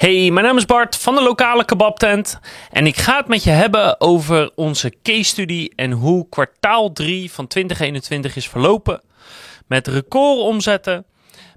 Hey, mijn naam is Bart van de lokale kebabtent en ik ga het met je hebben over onze case study en hoe kwartaal 3 van 2021 is verlopen. Met recordomzetten,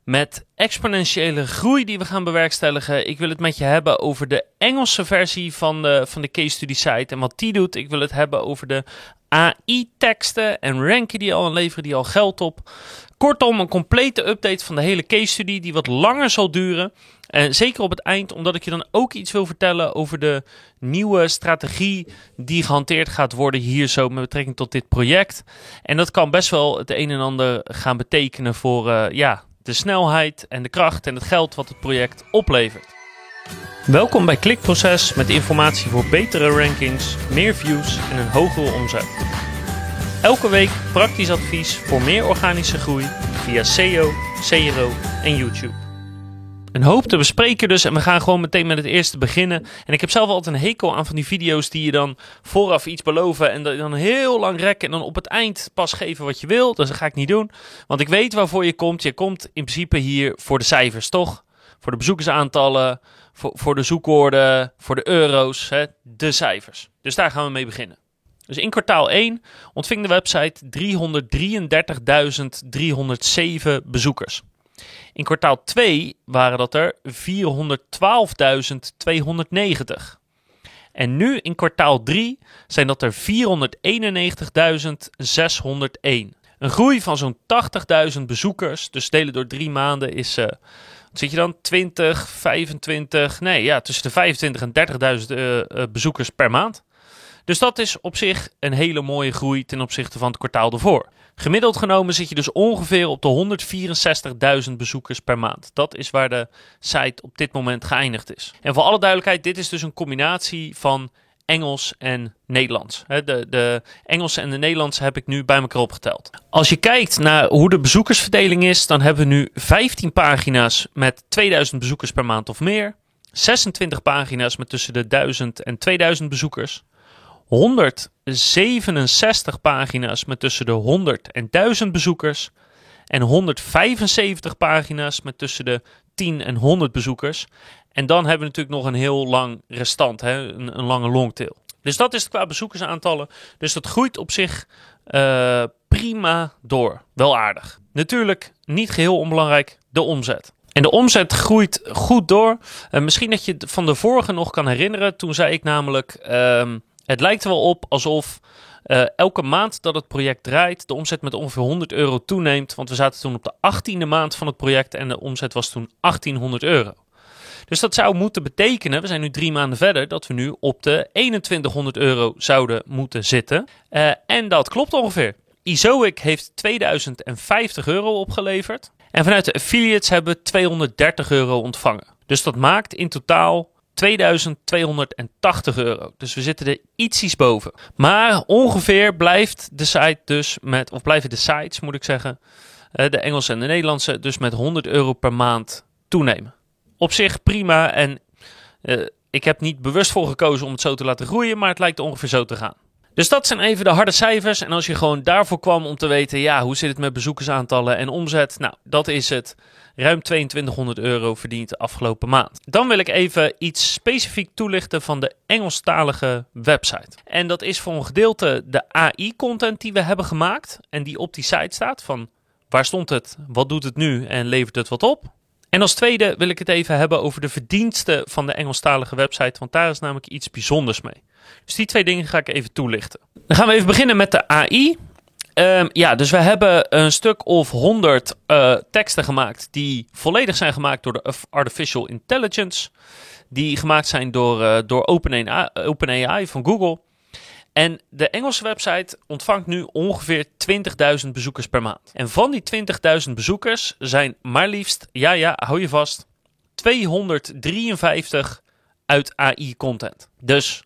met exponentiële groei die we gaan bewerkstelligen. Ik wil het met je hebben over de Engelse versie van de, van de case study site en wat die doet. Ik wil het hebben over de AI-teksten en ranken die al leveren die al geld op. Kortom, een complete update van de hele case study die wat langer zal duren. En zeker op het eind, omdat ik je dan ook iets wil vertellen over de nieuwe strategie die gehanteerd gaat worden hier zo met betrekking tot dit project. En dat kan best wel het een en ander gaan betekenen voor uh, ja, de snelheid en de kracht en het geld wat het project oplevert. Welkom bij Klikproces met informatie voor betere rankings, meer views en een hogere omzet. Elke week praktisch advies voor meer organische groei via SEO, CRO en YouTube. Een hoop te bespreken dus en we gaan gewoon meteen met het eerste beginnen. En ik heb zelf altijd een hekel aan van die video's die je dan vooraf iets beloven en dan heel lang rekken en dan op het eind pas geven wat je wil. Dus dat ga ik niet doen, want ik weet waarvoor je komt. Je komt in principe hier voor de cijfers, toch? Voor de bezoekersaantallen, voor, voor de zoekwoorden, voor de euro's, hè? de cijfers. Dus daar gaan we mee beginnen. Dus in kwartaal 1 ontving de website 333.307 bezoekers. In kwartaal 2 waren dat er 412.290. En nu in kwartaal 3 zijn dat er 491.601. Een groei van zo'n 80.000 bezoekers, dus delen door drie maanden is, uh, zit je dan, 20, 25, nee ja, tussen de 25 en 30.000 uh, uh, bezoekers per maand. Dus dat is op zich een hele mooie groei ten opzichte van het kwartaal ervoor. Gemiddeld genomen zit je dus ongeveer op de 164.000 bezoekers per maand. Dat is waar de site op dit moment geëindigd is. En voor alle duidelijkheid, dit is dus een combinatie van Engels en Nederlands. De, de Engelse en de Nederlandse heb ik nu bij elkaar opgeteld. Als je kijkt naar hoe de bezoekersverdeling is, dan hebben we nu 15 pagina's met 2000 bezoekers per maand of meer. 26 pagina's met tussen de 1000 en 2000 bezoekers. 167 pagina's met tussen de 100 en 1000 bezoekers. En 175 pagina's met tussen de 10 en 100 bezoekers. En dan hebben we natuurlijk nog een heel lang restant, hè? Een, een lange longtail. Dus dat is qua bezoekersaantallen. Dus dat groeit op zich uh, prima door. Wel aardig. Natuurlijk niet geheel onbelangrijk de omzet. En de omzet groeit goed door. Uh, misschien dat je van de vorige nog kan herinneren. Toen zei ik namelijk... Uh, het lijkt er wel op alsof uh, elke maand dat het project draait, de omzet met ongeveer 100 euro toeneemt. Want we zaten toen op de 18e maand van het project en de omzet was toen 1800 euro. Dus dat zou moeten betekenen, we zijn nu drie maanden verder, dat we nu op de 2100 euro zouden moeten zitten. Uh, en dat klopt ongeveer. Izoic heeft 2050 euro opgeleverd. En vanuit de affiliates hebben we 230 euro ontvangen. Dus dat maakt in totaal 2280 euro. Dus we zitten er ietsjes boven. Maar ongeveer blijft de site dus met, of blijven de sites moet ik zeggen, eh, de Engelse en de Nederlandse, dus met 100 euro per maand toenemen. Op zich prima en uh, ik heb niet bewust voor gekozen om het zo te laten groeien, maar het lijkt ongeveer zo te gaan. Dus dat zijn even de harde cijfers. En als je gewoon daarvoor kwam om te weten, ja, hoe zit het met bezoekersaantallen en omzet? Nou, dat is het. Ruim 2200 euro verdiend de afgelopen maand. Dan wil ik even iets specifiek toelichten van de Engelstalige website. En dat is voor een gedeelte de AI-content die we hebben gemaakt en die op die site staat. Van waar stond het, wat doet het nu en levert het wat op? En als tweede wil ik het even hebben over de verdiensten van de Engelstalige website, want daar is namelijk iets bijzonders mee. Dus die twee dingen ga ik even toelichten. Dan gaan we even beginnen met de AI. Um, ja, dus we hebben een stuk of 100 uh, teksten gemaakt die volledig zijn gemaakt door de Artificial Intelligence. Die gemaakt zijn door, uh, door OpenAI, OpenAI van Google. En de Engelse website ontvangt nu ongeveer 20.000 bezoekers per maand. En van die 20.000 bezoekers zijn maar liefst, ja ja, hou je vast, 253 uit AI-content. Dus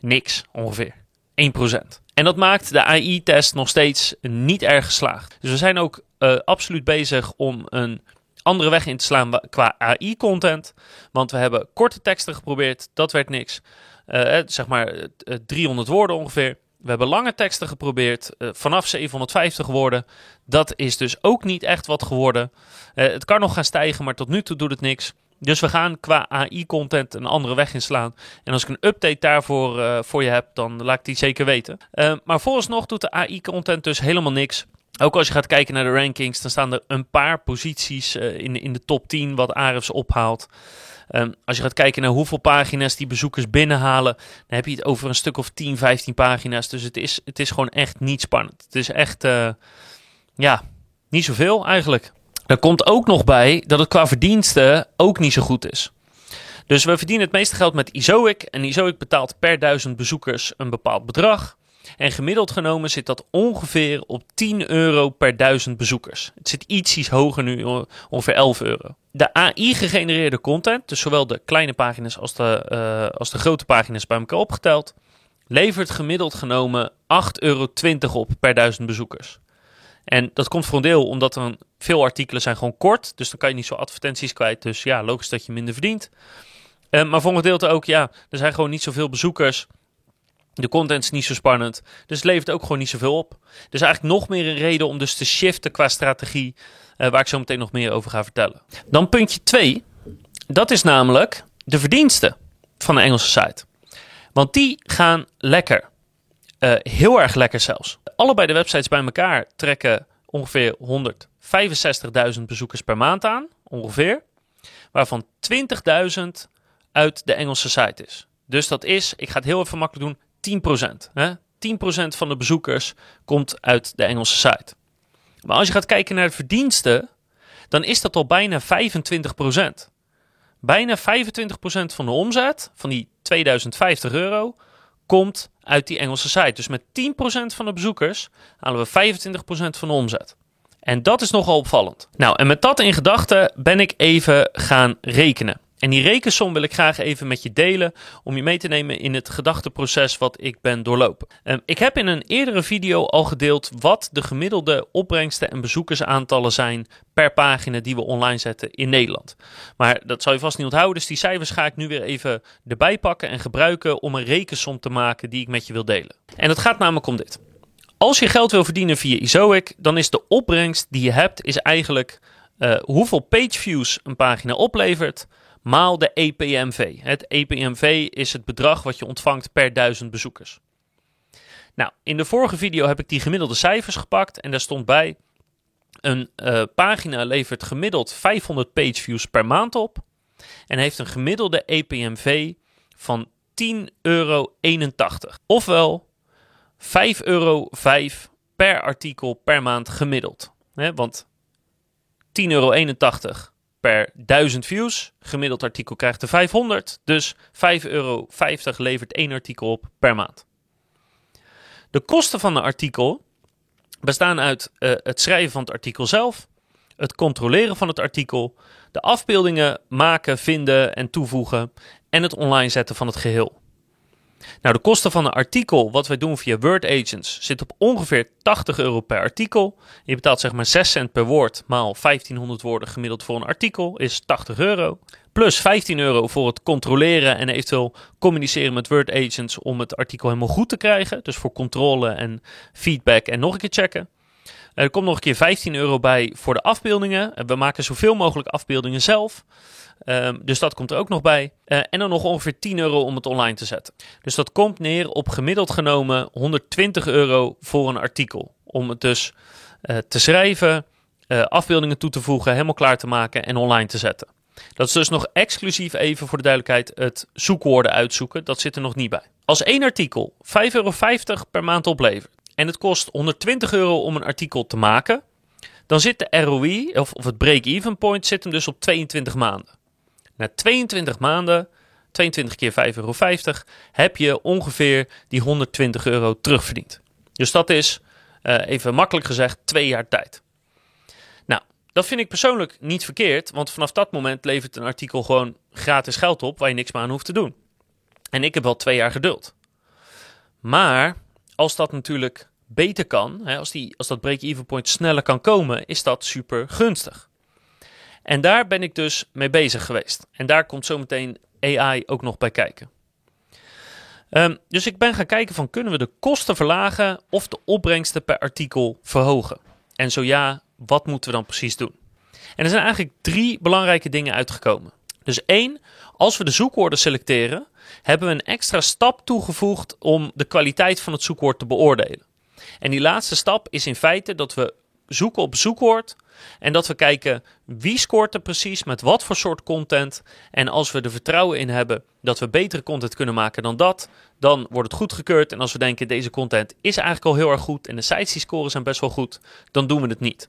niks ongeveer. 1%. En dat maakt de AI-test nog steeds niet erg geslaagd. Dus we zijn ook uh, absoluut bezig om een andere weg in te slaan qua AI-content. Want we hebben korte teksten geprobeerd, dat werd niks. Uh, zeg maar 300 woorden ongeveer. We hebben lange teksten geprobeerd, vanaf 750 woorden. Dat is dus ook niet echt wat geworden. het kan nog gaan stijgen, maar tot nu toe doet het niks. Dus we gaan qua AI-content een andere weg inslaan. En als ik een update daarvoor voor je heb, dan laat ik die zeker weten. Maar vooralsnog doet de AI-content dus helemaal niks. Ook als je gaat kijken naar de rankings, dan staan er een paar posities uh, in, in de top 10 wat Ahrefs ophaalt. Um, als je gaat kijken naar hoeveel pagina's die bezoekers binnenhalen, dan heb je het over een stuk of 10, 15 pagina's. Dus het is, het is gewoon echt niet spannend. Het is echt, ja, niet zoveel eigenlijk. Er komt ook nog bij dat het qua verdiensten ook niet zo goed is. Dus we verdienen het meeste geld met Izoic. En Izoic betaalt per duizend bezoekers een bepaald bedrag. En gemiddeld genomen zit dat ongeveer op 10 euro per duizend bezoekers. Het zit iets hoger nu, ongeveer 11 euro. De AI-gegenereerde content, dus zowel de kleine pagina's als de, uh, als de grote pagina's bij elkaar opgeteld, levert gemiddeld genomen 8,20 euro op per duizend bezoekers. En dat komt voor een deel omdat er veel artikelen zijn gewoon kort. Dus dan kan je niet zo advertenties kwijt. Dus ja, logisch dat je minder verdient. Uh, maar voor een gedeelte ook, ja, er zijn gewoon niet zoveel bezoekers. De content is niet zo spannend. Dus het levert ook gewoon niet zoveel op. Dus eigenlijk nog meer een reden om dus te shiften qua strategie. Uh, waar ik zo meteen nog meer over ga vertellen. Dan puntje 2. Dat is namelijk de verdiensten van de Engelse site. Want die gaan lekker. Uh, heel erg lekker zelfs. Allebei de websites bij elkaar trekken ongeveer 165.000 bezoekers per maand aan, ongeveer. Waarvan 20.000 uit de Engelse site is. Dus dat is, ik ga het heel even makkelijk doen, 10%. Hè? 10% van de bezoekers komt uit de Engelse site. Maar als je gaat kijken naar de verdiensten, dan is dat al bijna 25%. Bijna 25% van de omzet, van die 2050 euro, komt uit die Engelse site. Dus met 10% van de bezoekers halen we 25% van de omzet. En dat is nogal opvallend. Nou, en met dat in gedachten ben ik even gaan rekenen. En die rekensom wil ik graag even met je delen om je mee te nemen in het gedachteproces wat ik ben doorlopen. Um, ik heb in een eerdere video al gedeeld wat de gemiddelde opbrengsten en bezoekersaantallen zijn per pagina die we online zetten in Nederland. Maar dat zal je vast niet onthouden, dus die cijfers ga ik nu weer even erbij pakken en gebruiken om een rekensom te maken die ik met je wil delen. En het gaat namelijk om dit. Als je geld wil verdienen via Izoic, dan is de opbrengst die je hebt is eigenlijk uh, hoeveel pageviews een pagina oplevert maal de EPMV. Het EPMV is het bedrag wat je ontvangt per duizend bezoekers. Nou, in de vorige video heb ik die gemiddelde cijfers gepakt en daar stond bij een uh, pagina levert gemiddeld 500 pageviews per maand op en heeft een gemiddelde EPMV van 10,81 euro. Ofwel 5,05 euro per artikel per maand gemiddeld. Want 10,81 euro per 1000 views. Gemiddeld artikel krijgt er 500. Dus 5,50 euro levert één artikel op per maand. De kosten van een artikel bestaan uit uh, het schrijven van het artikel zelf, het controleren van het artikel, de afbeeldingen maken, vinden en toevoegen en het online zetten van het geheel. Nou, de kosten van een artikel, wat wij doen via Word Agents, zit op ongeveer 80 euro per artikel. Je betaalt zeg maar 6 cent per woord, maal 1500 woorden gemiddeld voor een artikel, is 80 euro. Plus 15 euro voor het controleren en eventueel communiceren met Word Agents om het artikel helemaal goed te krijgen. Dus voor controle en feedback en nog een keer checken. Er komt nog een keer 15 euro bij voor de afbeeldingen. We maken zoveel mogelijk afbeeldingen zelf. Um, dus dat komt er ook nog bij. Uh, en dan nog ongeveer 10 euro om het online te zetten. Dus dat komt neer op gemiddeld genomen 120 euro voor een artikel. Om het dus uh, te schrijven, uh, afbeeldingen toe te voegen, helemaal klaar te maken en online te zetten. Dat is dus nog exclusief even voor de duidelijkheid het zoekwoorden uitzoeken. Dat zit er nog niet bij. Als één artikel 5,50 euro per maand oplevert en het kost 120 euro om een artikel te maken, dan zit de ROI, of, of het break-even point, zit hem dus op 22 maanden. Na 22 maanden, 22 keer 5,50 euro, heb je ongeveer die 120 euro terugverdiend. Dus dat is, uh, even makkelijk gezegd, twee jaar tijd. Nou, dat vind ik persoonlijk niet verkeerd, want vanaf dat moment levert een artikel gewoon gratis geld op waar je niks meer aan hoeft te doen. En ik heb wel twee jaar geduld. Maar als dat natuurlijk beter kan, hè, als, die, als dat break-even point sneller kan komen, is dat super gunstig. En daar ben ik dus mee bezig geweest. En daar komt zometeen AI ook nog bij kijken. Um, dus ik ben gaan kijken van kunnen we de kosten verlagen of de opbrengsten per artikel verhogen? En zo ja, wat moeten we dan precies doen? En er zijn eigenlijk drie belangrijke dingen uitgekomen. Dus één, als we de zoekwoorden selecteren, hebben we een extra stap toegevoegd om de kwaliteit van het zoekwoord te beoordelen. En die laatste stap is in feite dat we zoeken op zoekwoord en dat we kijken wie scoort er precies met wat voor soort content. En als we er vertrouwen in hebben dat we betere content kunnen maken dan dat, dan wordt het goedgekeurd. En als we denken deze content is eigenlijk al heel erg goed en de sites die scoren zijn best wel goed, dan doen we het niet.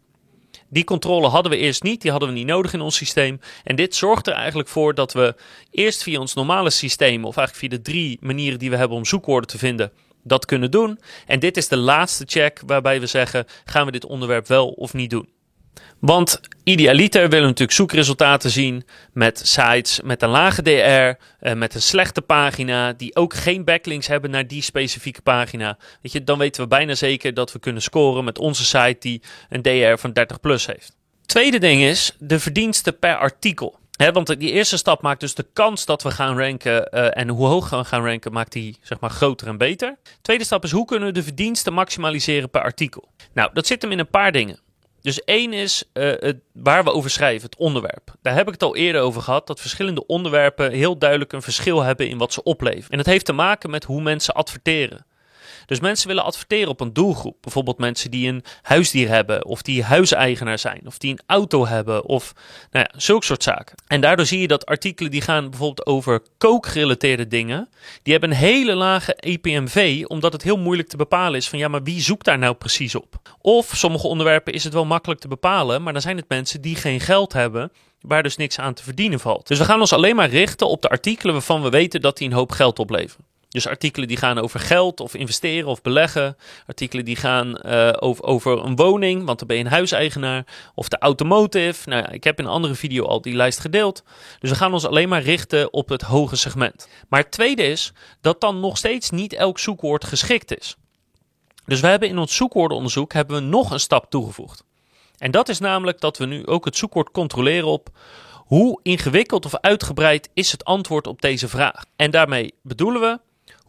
Die controle hadden we eerst niet, die hadden we niet nodig in ons systeem. En dit zorgt er eigenlijk voor dat we eerst via ons normale systeem, of eigenlijk via de drie manieren die we hebben om zoekwoorden te vinden, dat kunnen doen. En dit is de laatste check waarbij we zeggen: gaan we dit onderwerp wel of niet doen? Want idealiter willen we natuurlijk zoekresultaten zien met sites met een lage DR, eh, met een slechte pagina, die ook geen backlinks hebben naar die specifieke pagina. Weet je, dan weten we bijna zeker dat we kunnen scoren met onze site die een DR van 30 plus heeft. Tweede ding is de verdiensten per artikel. Want die eerste stap maakt dus de kans dat we gaan ranken uh, en hoe hoog we gaan ranken, maakt die zeg maar groter en beter. Tweede stap is hoe kunnen we de verdiensten maximaliseren per artikel. Nou, dat zit hem in een paar dingen. Dus één is uh, het, waar we over schrijven, het onderwerp. Daar heb ik het al eerder over gehad, dat verschillende onderwerpen heel duidelijk een verschil hebben in wat ze opleveren. En dat heeft te maken met hoe mensen adverteren. Dus mensen willen adverteren op een doelgroep. Bijvoorbeeld mensen die een huisdier hebben, of die huiseigenaar zijn, of die een auto hebben, of nou ja, zulke soort zaken. En daardoor zie je dat artikelen die gaan bijvoorbeeld over kookgerelateerde dingen, die hebben een hele lage EPMV, omdat het heel moeilijk te bepalen is van ja, maar wie zoekt daar nou precies op? Of sommige onderwerpen is het wel makkelijk te bepalen, maar dan zijn het mensen die geen geld hebben waar dus niks aan te verdienen valt. Dus we gaan ons alleen maar richten op de artikelen waarvan we weten dat die een hoop geld opleveren. Dus artikelen die gaan over geld of investeren of beleggen. Artikelen die gaan uh, over, over een woning, want dan ben je een huiseigenaar. Of de automotive. Nou ja, ik heb in een andere video al die lijst gedeeld. Dus we gaan ons alleen maar richten op het hoge segment. Maar het tweede is dat dan nog steeds niet elk zoekwoord geschikt is. Dus we hebben in ons zoekwoordenonderzoek hebben we nog een stap toegevoegd. En dat is namelijk dat we nu ook het zoekwoord controleren op hoe ingewikkeld of uitgebreid is het antwoord op deze vraag. En daarmee bedoelen we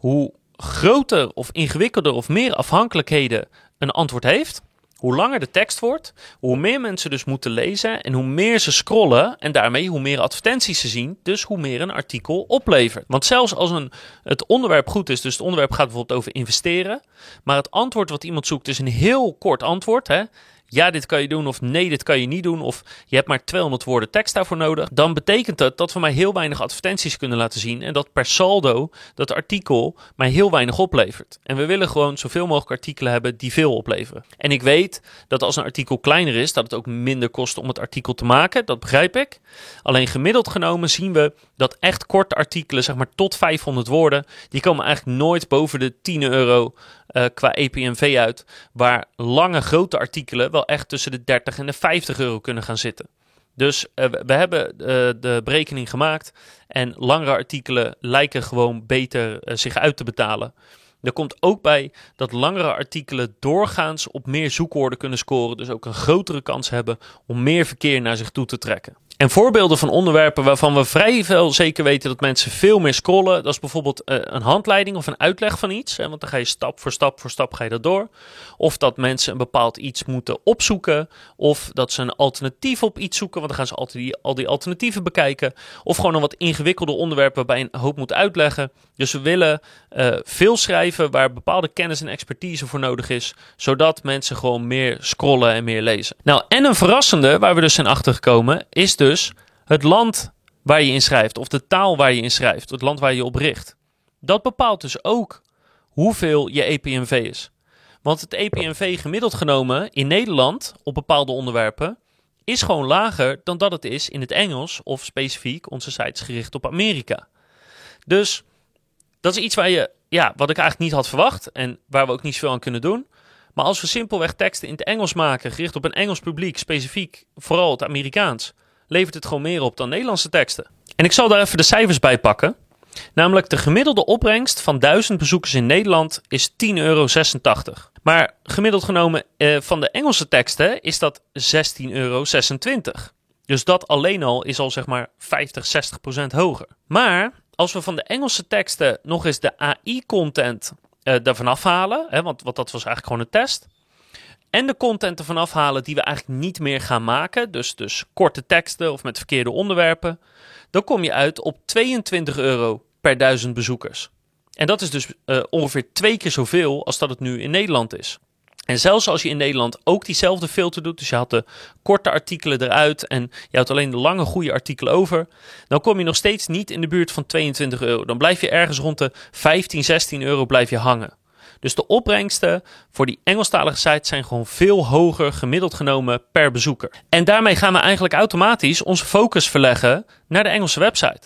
hoe groter of ingewikkelder of meer afhankelijkheden een antwoord heeft, hoe langer de tekst wordt, hoe meer mensen dus moeten lezen en hoe meer ze scrollen en daarmee hoe meer advertenties ze zien, dus hoe meer een artikel oplevert. Want zelfs als een, het onderwerp goed is, dus het onderwerp gaat bijvoorbeeld over investeren, maar het antwoord wat iemand zoekt is een heel kort antwoord, hè, ja, dit kan je doen of nee, dit kan je niet doen of je hebt maar 200 woorden tekst daarvoor nodig, dan betekent dat dat we mij heel weinig advertenties kunnen laten zien en dat per saldo dat artikel mij heel weinig oplevert. En we willen gewoon zoveel mogelijk artikelen hebben die veel opleveren. En ik weet dat als een artikel kleiner is, dat het ook minder kost om het artikel te maken, dat begrijp ik. Alleen gemiddeld genomen zien we dat echt korte artikelen, zeg maar tot 500 woorden, die komen eigenlijk nooit boven de 10 euro uh, qua EPMV uit, waar lange grote artikelen wel echt tussen de 30 en de 50 euro kunnen gaan zitten. Dus uh, we hebben uh, de berekening gemaakt en langere artikelen lijken gewoon beter zich uit te betalen. Er komt ook bij dat langere artikelen doorgaans op meer zoekwoorden kunnen scoren, dus ook een grotere kans hebben om meer verkeer naar zich toe te trekken. En voorbeelden van onderwerpen waarvan we vrij veel zeker weten dat mensen veel meer scrollen. Dat is bijvoorbeeld uh, een handleiding of een uitleg van iets. Hè, want dan ga je stap voor stap voor stap ga je dat door. Of dat mensen een bepaald iets moeten opzoeken. Of dat ze een alternatief op iets zoeken. Want dan gaan ze altijd die, al die alternatieven bekijken. Of gewoon een wat ingewikkelde onderwerp waarbij een hoop moet uitleggen. Dus we willen uh, veel schrijven waar bepaalde kennis en expertise voor nodig is. Zodat mensen gewoon meer scrollen en meer lezen. Nou, en een verrassende waar we dus zijn achtergekomen is dus het land waar je in schrijft. Of de taal waar je in schrijft. Het land waar je op richt. Dat bepaalt dus ook hoeveel je EPMV is. Want het EPMV gemiddeld genomen in Nederland op bepaalde onderwerpen is gewoon lager dan dat het is in het Engels of specifiek onze sites gericht op Amerika. Dus dat is iets waar je, ja, wat ik eigenlijk niet had verwacht en waar we ook niet zoveel aan kunnen doen. Maar als we simpelweg teksten in het Engels maken, gericht op een Engels publiek, specifiek vooral het Amerikaans, levert het gewoon meer op dan Nederlandse teksten. En ik zal daar even de cijfers bij pakken. Namelijk de gemiddelde opbrengst van 1000 bezoekers in Nederland is 10,86 euro. Maar gemiddeld genomen eh, van de Engelse teksten is dat 16,26 euro. Dus dat alleen al is al zeg maar 50, 60 procent hoger. Maar als we van de Engelse teksten nog eens de AI-content uh, ervan afhalen, hè, want, want dat was eigenlijk gewoon een test. En de content ervan afhalen die we eigenlijk niet meer gaan maken, dus, dus korte teksten of met verkeerde onderwerpen, dan kom je uit op 22 euro per duizend bezoekers. En dat is dus uh, ongeveer twee keer zoveel als dat het nu in Nederland is. En zelfs als je in Nederland ook diezelfde filter doet, dus je had de korte artikelen eruit en je houdt alleen de lange goede artikelen over, dan kom je nog steeds niet in de buurt van 22 euro. Dan blijf je ergens rond de 15, 16 euro blijf je hangen. Dus de opbrengsten voor die Engelstalige sites zijn gewoon veel hoger gemiddeld genomen per bezoeker. En daarmee gaan we eigenlijk automatisch onze focus verleggen naar de Engelse website.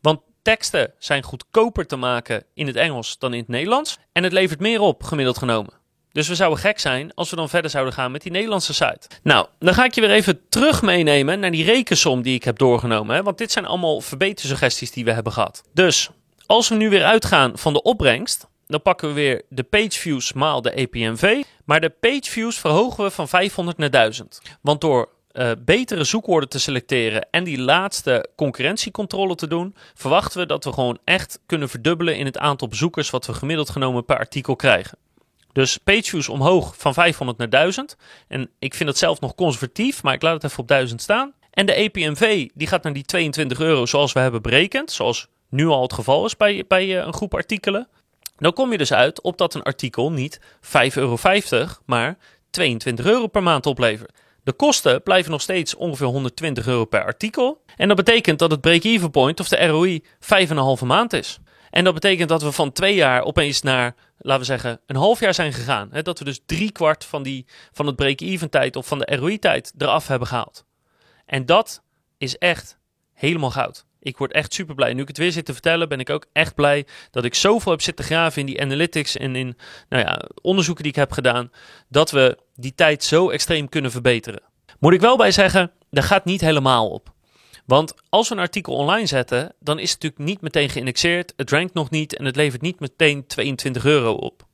Want teksten zijn goedkoper te maken in het Engels dan in het Nederlands en het levert meer op gemiddeld genomen. Dus we zouden gek zijn als we dan verder zouden gaan met die Nederlandse site. Nou, dan ga ik je weer even terug meenemen naar die rekensom die ik heb doorgenomen. Hè? Want dit zijn allemaal verbetersuggesties die we hebben gehad. Dus als we nu weer uitgaan van de opbrengst, dan pakken we weer de page views maal de APMV. Maar de page views verhogen we van 500 naar 1000. Want door uh, betere zoekwoorden te selecteren en die laatste concurrentiecontrole te doen, verwachten we dat we gewoon echt kunnen verdubbelen in het aantal bezoekers wat we gemiddeld genomen per artikel krijgen. Dus pageviews omhoog van 500 naar 1000. En ik vind dat zelf nog conservatief, maar ik laat het even op 1000 staan. En de APMV die gaat naar die 22 euro zoals we hebben berekend. Zoals nu al het geval is bij, bij eh, een groep artikelen. Dan kom je dus uit op dat een artikel niet 5,50 euro, maar 22 euro per maand oplevert. De kosten blijven nog steeds ongeveer 120 euro per artikel. En dat betekent dat het break-even point of de ROI 5,5 maand is. En dat betekent dat we van twee jaar opeens naar, laten we zeggen, een half jaar zijn gegaan. dat we dus drie kwart van, die, van het break-even tijd of van de ROI-tijd eraf hebben gehaald. En dat is echt helemaal goud. Ik word echt super blij. Nu ik het weer zit te vertellen, ben ik ook echt blij dat ik zoveel heb zitten graven in die analytics en in nou ja, onderzoeken die ik heb gedaan, dat we die tijd zo extreem kunnen verbeteren. Moet ik wel bij zeggen, dat gaat niet helemaal op. Want als we een artikel online zetten, dan is het natuurlijk niet meteen geïndexeerd, het rankt nog niet en het levert niet meteen 22 euro op.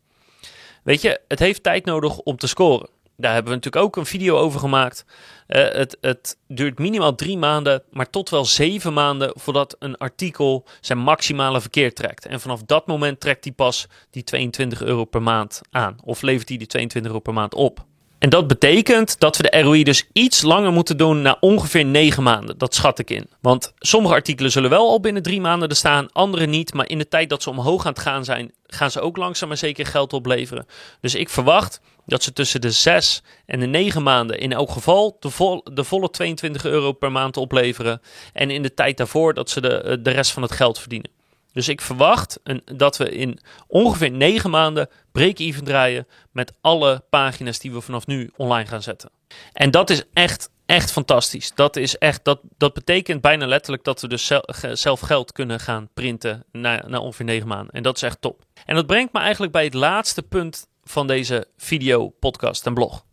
Weet je, het heeft tijd nodig om te scoren. Daar hebben we natuurlijk ook een video over gemaakt. Uh, het, het, duurt minimaal drie maanden, maar tot wel zeven maanden voordat een artikel zijn maximale verkeer trekt. En vanaf dat moment trekt hij pas die 22 euro per maand aan. Of levert hij die 22 euro per maand op. En dat betekent dat we de ROI dus iets langer moeten doen na ongeveer 9 maanden. Dat schat ik in. Want sommige artikelen zullen wel al binnen 3 maanden er staan, andere niet. Maar in de tijd dat ze omhoog aan het gaan zijn, gaan ze ook langzaam maar zeker geld opleveren. Dus ik verwacht dat ze tussen de 6 en de 9 maanden in elk geval de, de volle 22 euro per maand opleveren. En in de tijd daarvoor dat ze de, de rest van het geld verdienen. Dus ik verwacht dat we in ongeveer 9 maanden break-even draaien met alle pagina's die we vanaf nu online gaan zetten. En dat is echt, echt fantastisch. Dat, is echt, dat, dat betekent bijna letterlijk dat we dus zelf geld kunnen gaan printen na, na ongeveer 9 maanden. En dat is echt top. En dat brengt me eigenlijk bij het laatste punt van deze video, podcast en blog.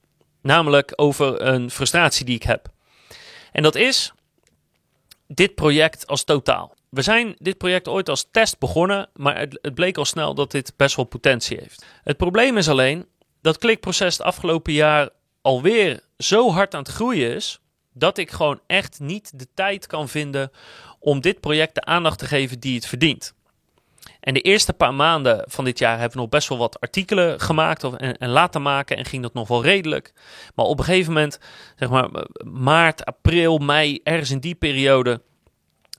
Namelijk over een frustratie die ik heb. En dat is dit project als totaal. We zijn dit project ooit als test begonnen, maar het, bleek al snel dat dit best wel potentie heeft. Het probleem is alleen dat klikproces het afgelopen jaar alweer zo hard aan het groeien is, dat ik gewoon echt niet de tijd kan vinden om dit project de aandacht te geven die het verdient. En de eerste paar maanden van dit jaar hebben we nog best wel wat artikelen gemaakt of, en, en, laten maken en ging dat nog wel redelijk. Maar op een gegeven moment, zeg maar maart, april, mei, ergens in die periode,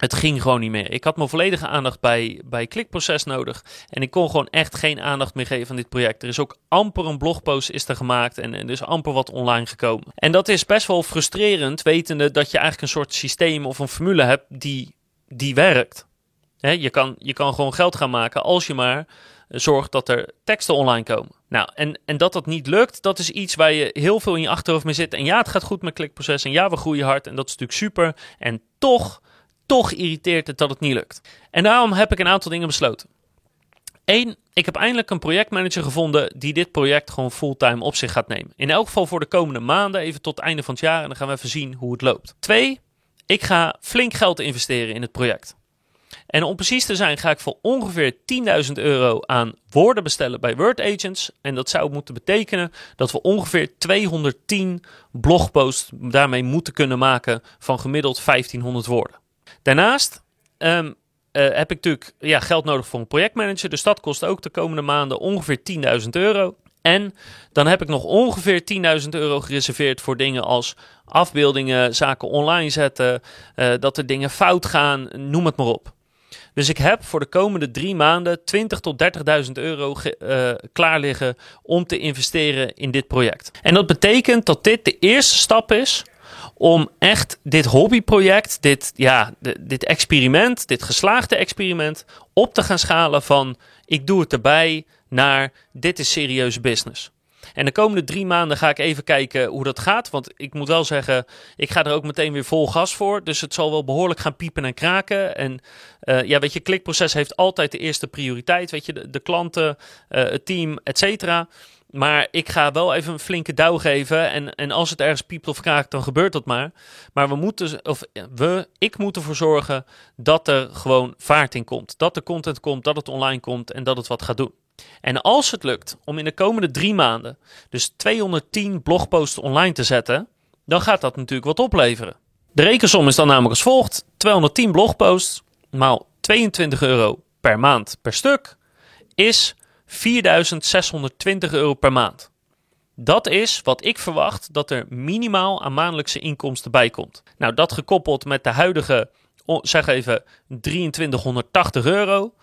het ging gewoon niet meer. Ik had mijn volledige aandacht bij, bij klikproces nodig. En ik kon gewoon echt geen aandacht meer geven aan dit project. Er is ook amper een blogpost is er gemaakt en, er is amper wat online gekomen. En dat is best wel frustrerend, wetende dat je eigenlijk een soort systeem of een formule hebt die, die werkt. je, kan, je kan gewoon geld gaan maken als je maar zorgt dat er teksten online komen. Nou, en, en dat dat niet lukt, dat is iets waar je heel veel in je achterhoofd mee zit. En ja, het gaat goed met klikproces en ja, we groeien hard en dat is natuurlijk super. En toch toch irriteert het dat het niet lukt. En daarom heb ik een aantal dingen besloten. Eén, ik heb eindelijk een projectmanager gevonden die dit project gewoon fulltime op zich gaat nemen. In elk geval voor de komende maanden, even tot het einde van het jaar. En dan gaan we even zien hoe het loopt. Twee, ik ga flink geld investeren in het project. En om precies te zijn ga ik voor ongeveer 10.000 euro aan woorden bestellen bij Word Agents. En dat zou moeten betekenen dat we ongeveer 210 blogposts daarmee moeten kunnen maken van gemiddeld 1500 woorden. Daarnaast um, heb ik natuurlijk ja, geld nodig voor een projectmanager. Dus dat kost ook de komende maanden ongeveer 10.000 euro. En dan heb ik nog ongeveer 10.000 euro gereserveerd voor dingen als afbeeldingen, zaken online zetten, uh, dat er dingen fout gaan, noem het maar op. Dus ik heb voor de komende drie maanden 20.000 tot 30.000 euro uh, klaar liggen om te investeren in dit project. En dat betekent dat dit de eerste stap is om echt dit hobbyproject, dit, ja, dit experiment, dit geslaagde experiment, op te gaan schalen van ik doe het erbij naar dit is serieuze business. En de komende drie maanden ga ik even kijken hoe dat gaat. Want ik moet wel zeggen, ik ga er ook meteen weer vol gas voor. Dus het zal wel behoorlijk gaan piepen en kraken. En uh, ja, weet je, klikproces heeft altijd de eerste prioriteit. Weet je, de, klanten, uh, het team, et cetera. Maar ik ga wel even een flinke douw geven. En, en als het ergens piept of kraakt, dan gebeurt dat maar. Maar we moeten, of we, ik moet ervoor zorgen dat er gewoon vaart in komt. Dat er content komt, dat het online komt en dat het wat gaat doen. En als het lukt om in de komende drie maanden dus 210 blogposts online te zetten, dan gaat dat natuurlijk wat opleveren. De rekensom is dan namelijk als volgt: 210 blogposts maal 22 euro per maand per stuk is 4620 euro per maand. Dat is wat ik verwacht dat er minimaal aan maandelijkse inkomsten bij komt. Nou, dat gekoppeld met de huidige, zeg even, 2380 euro,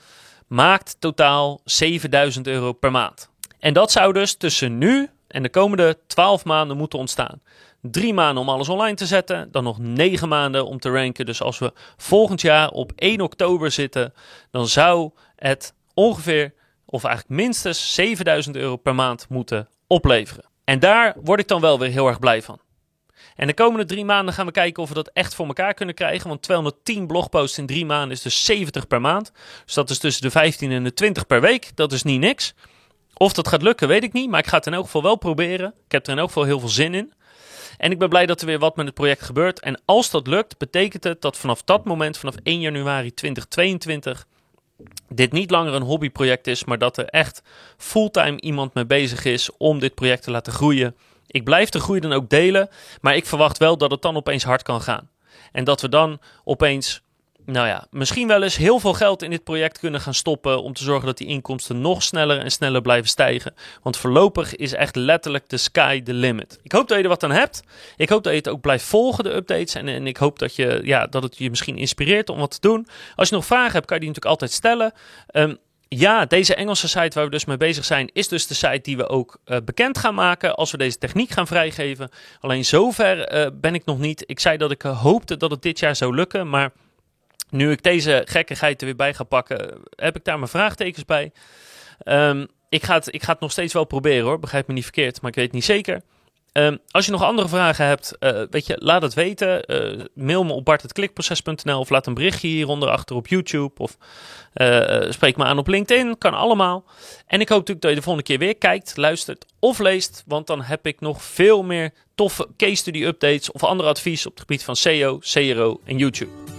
maakt totaal 7000 euro per maand. En dat zou dus tussen nu en de komende 12 maanden moeten ontstaan. Drie maanden om alles online te zetten, dan nog negen maanden om te ranken. Dus als we volgend jaar op 1 oktober zitten, dan zou het ongeveer, of eigenlijk minstens 7000 euro per maand moeten opleveren. En daar word ik dan wel weer heel erg blij van. En de komende drie maanden gaan we kijken of we dat echt voor elkaar kunnen krijgen. Want 210 blogposts in drie maanden is dus 70 per maand. Dus dat is tussen de 15 en de 20 per week. Dat is niet niks. Of dat gaat lukken, weet ik niet. Maar ik ga het in elk geval wel proberen. Ik heb er in elk geval heel veel zin in. En ik ben blij dat er weer wat met het project gebeurt. En als dat lukt, betekent het dat vanaf dat moment, vanaf 1 januari 2022, dit niet langer een hobbyproject is, maar dat er echt fulltime iemand mee bezig is om dit project te laten groeien. Ik blijf de groei dan ook delen, maar ik verwacht wel dat het dan opeens hard kan gaan. En dat we dan opeens, nou ja, misschien wel eens heel veel geld in dit project kunnen gaan stoppen om te zorgen dat die inkomsten nog sneller en sneller blijven stijgen. Want voorlopig is echt letterlijk de sky the limit. Ik hoop dat je er wat aan hebt. Ik hoop dat je het ook blijft volgen, de updates. En, en ik hoop dat, je, ja, dat het je misschien inspireert om wat te doen. Als je nog vragen hebt, kan je die natuurlijk altijd stellen. Um, ja, deze Engelse site waar we dus mee bezig zijn, is dus de site die we ook uh, bekend gaan maken als we deze techniek gaan vrijgeven. Alleen zover uh, ben ik nog niet. Ik zei dat ik uh, hoopte dat het dit jaar zou lukken, maar nu ik deze gekkigheid er weer bij ga pakken, heb ik daar mijn vraagtekens bij. Um, ik, ga het, ik ga het nog steeds wel proberen hoor, begrijp me niet verkeerd, maar ik weet niet zeker. Um, als je nog andere vragen hebt, uh, weet je, laat het weten. Uh, mail me op bart.klikproces.nl of laat een berichtje hieronder achter op YouTube. Of uh, spreek me aan op LinkedIn, kan allemaal. En ik hoop natuurlijk dat je de volgende keer weer kijkt, luistert of leest. Want dan heb ik nog veel meer toffe case study updates of andere advies op het gebied van SEO, CRO en YouTube.